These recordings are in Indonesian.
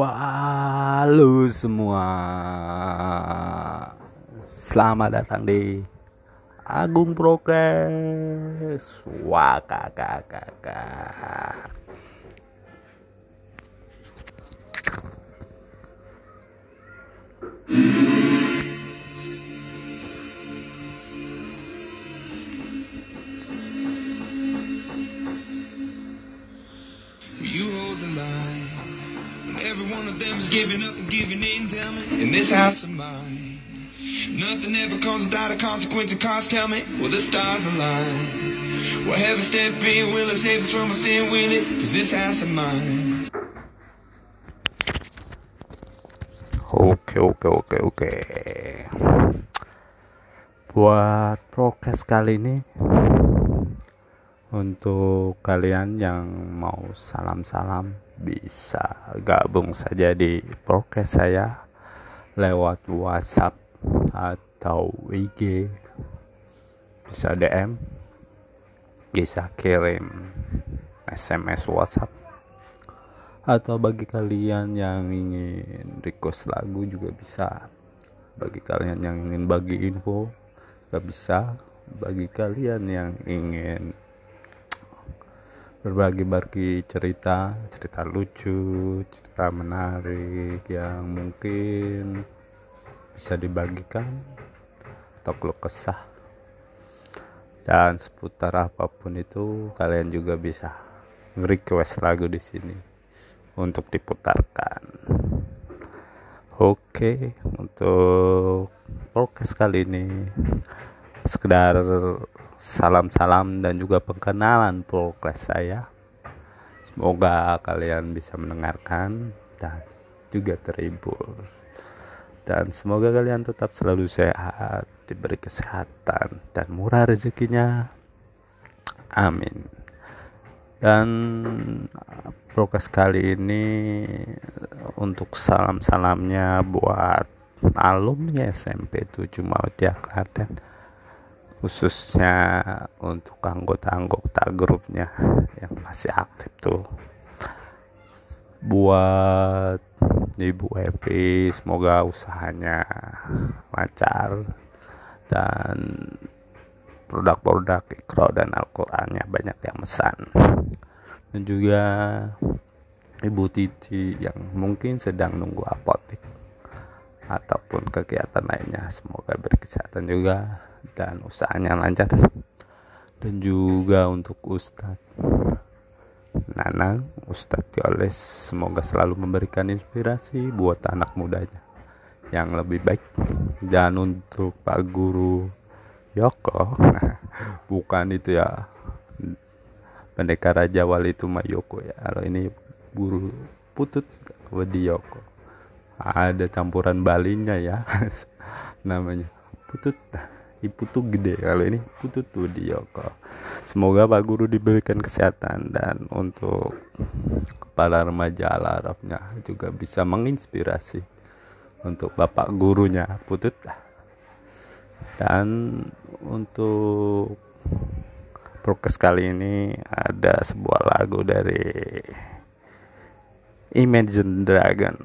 Halo semua. Selamat datang di Agung Progres. Wah kakak kakak every one of them is giving up and giving in, tell me. In this house of mine, nothing ever comes without a consequence. And cause tell me, will the stars align? Will heaven step in? Will it save us from our sin? Will it? Cause this house of mine. Oke oke oke oke Buat prokes kali ini Untuk kalian yang mau salam-salam Bisa. Gabung saja di prokes saya Lewat whatsapp atau IG Bisa DM Bisa kirim SMS whatsapp. Atau bagi kalian yang ingin request lagu juga bisa. Bagi kalian yang ingin bagi info juga bisa. Bagi kalian yang ingin berbagi-bagi cerita cerita lucu cerita menarik yang mungkin bisa dibagikan atau keluh kesah dan seputar apa pun itu kalian juga bisa request lagu di sini untuk diputarkan. Oke, untuk podcast kali ini sekedar salam-salam dan juga perkenalan podcast saya. Semoga kalian bisa mendengarkan dan juga terhibur. Dan semoga kalian tetap selalu sehat, diberi kesehatan dan murah rezekinya. Amin. Dan prokes kali ini untuk salam-salamnya buat alumni SMP 7 Mutia Klaten khususnya untuk anggota-anggota grupnya yang masih aktif tuh. Buat Ibu Evi semoga usahanya lancar dan produk-produk ikro dan Al-Qur'annya banyak yang mesan dan juga Ibu Titi yang mungkin sedang nunggu apotek ataupun kegiatan lainnya semoga berkesehatan juga dan usahanya lancar. Dan juga untuk Ustadz Nanang Ustadz Yoles semoga selalu memberikan inspirasi buat anak mudanya yang lebih baik. Dan untuk Pak Guru Yoko bukan itu ya pendekar Raja Wali itu Mayoko ya. Kalau ini buru putut Wedioko ada campuran balinya ya namanya putut Iputu gede kalau ini. Putut Wedioko semoga Pak Guru diberikan kesehatan dan untuk para remaja ala Arabnya juga bisa menginspirasi untuk bapak gurunya putut. Dan untuk prokes kali ini ada sebuah lagu dari Imagine Dragon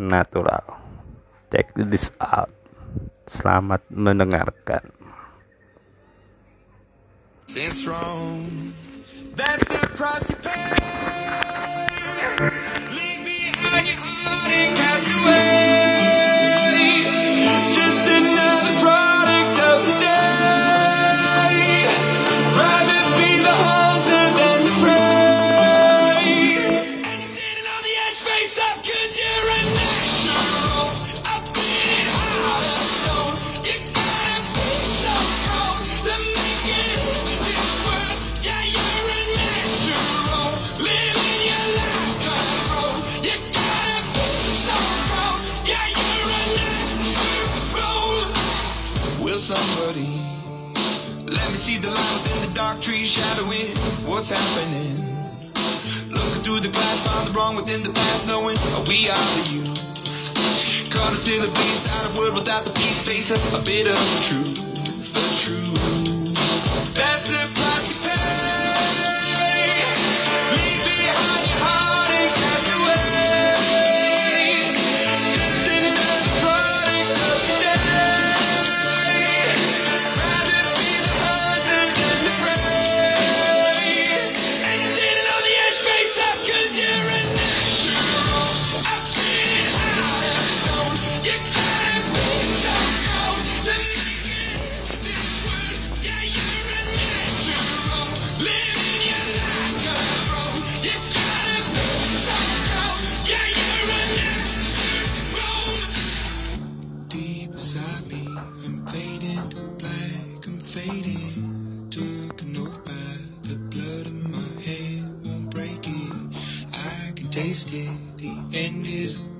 Natural. Check this out selamat mendengarkan. That's the price you pay. Me see the light within the dark trees shadowing what's happening? Looking through the glass, find the wrong within the past, knowing we are the youth. Caught until the beast out of word without the peace, face a, a bit of the truth.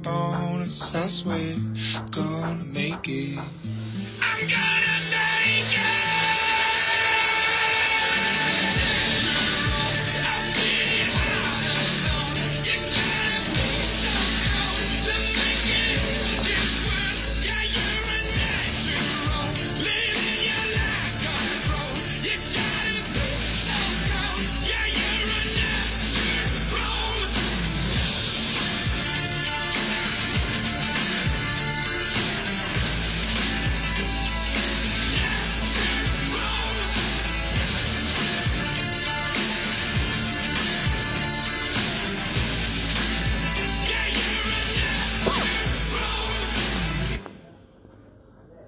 Bonus, I swear. Gonna make it. I'm gonna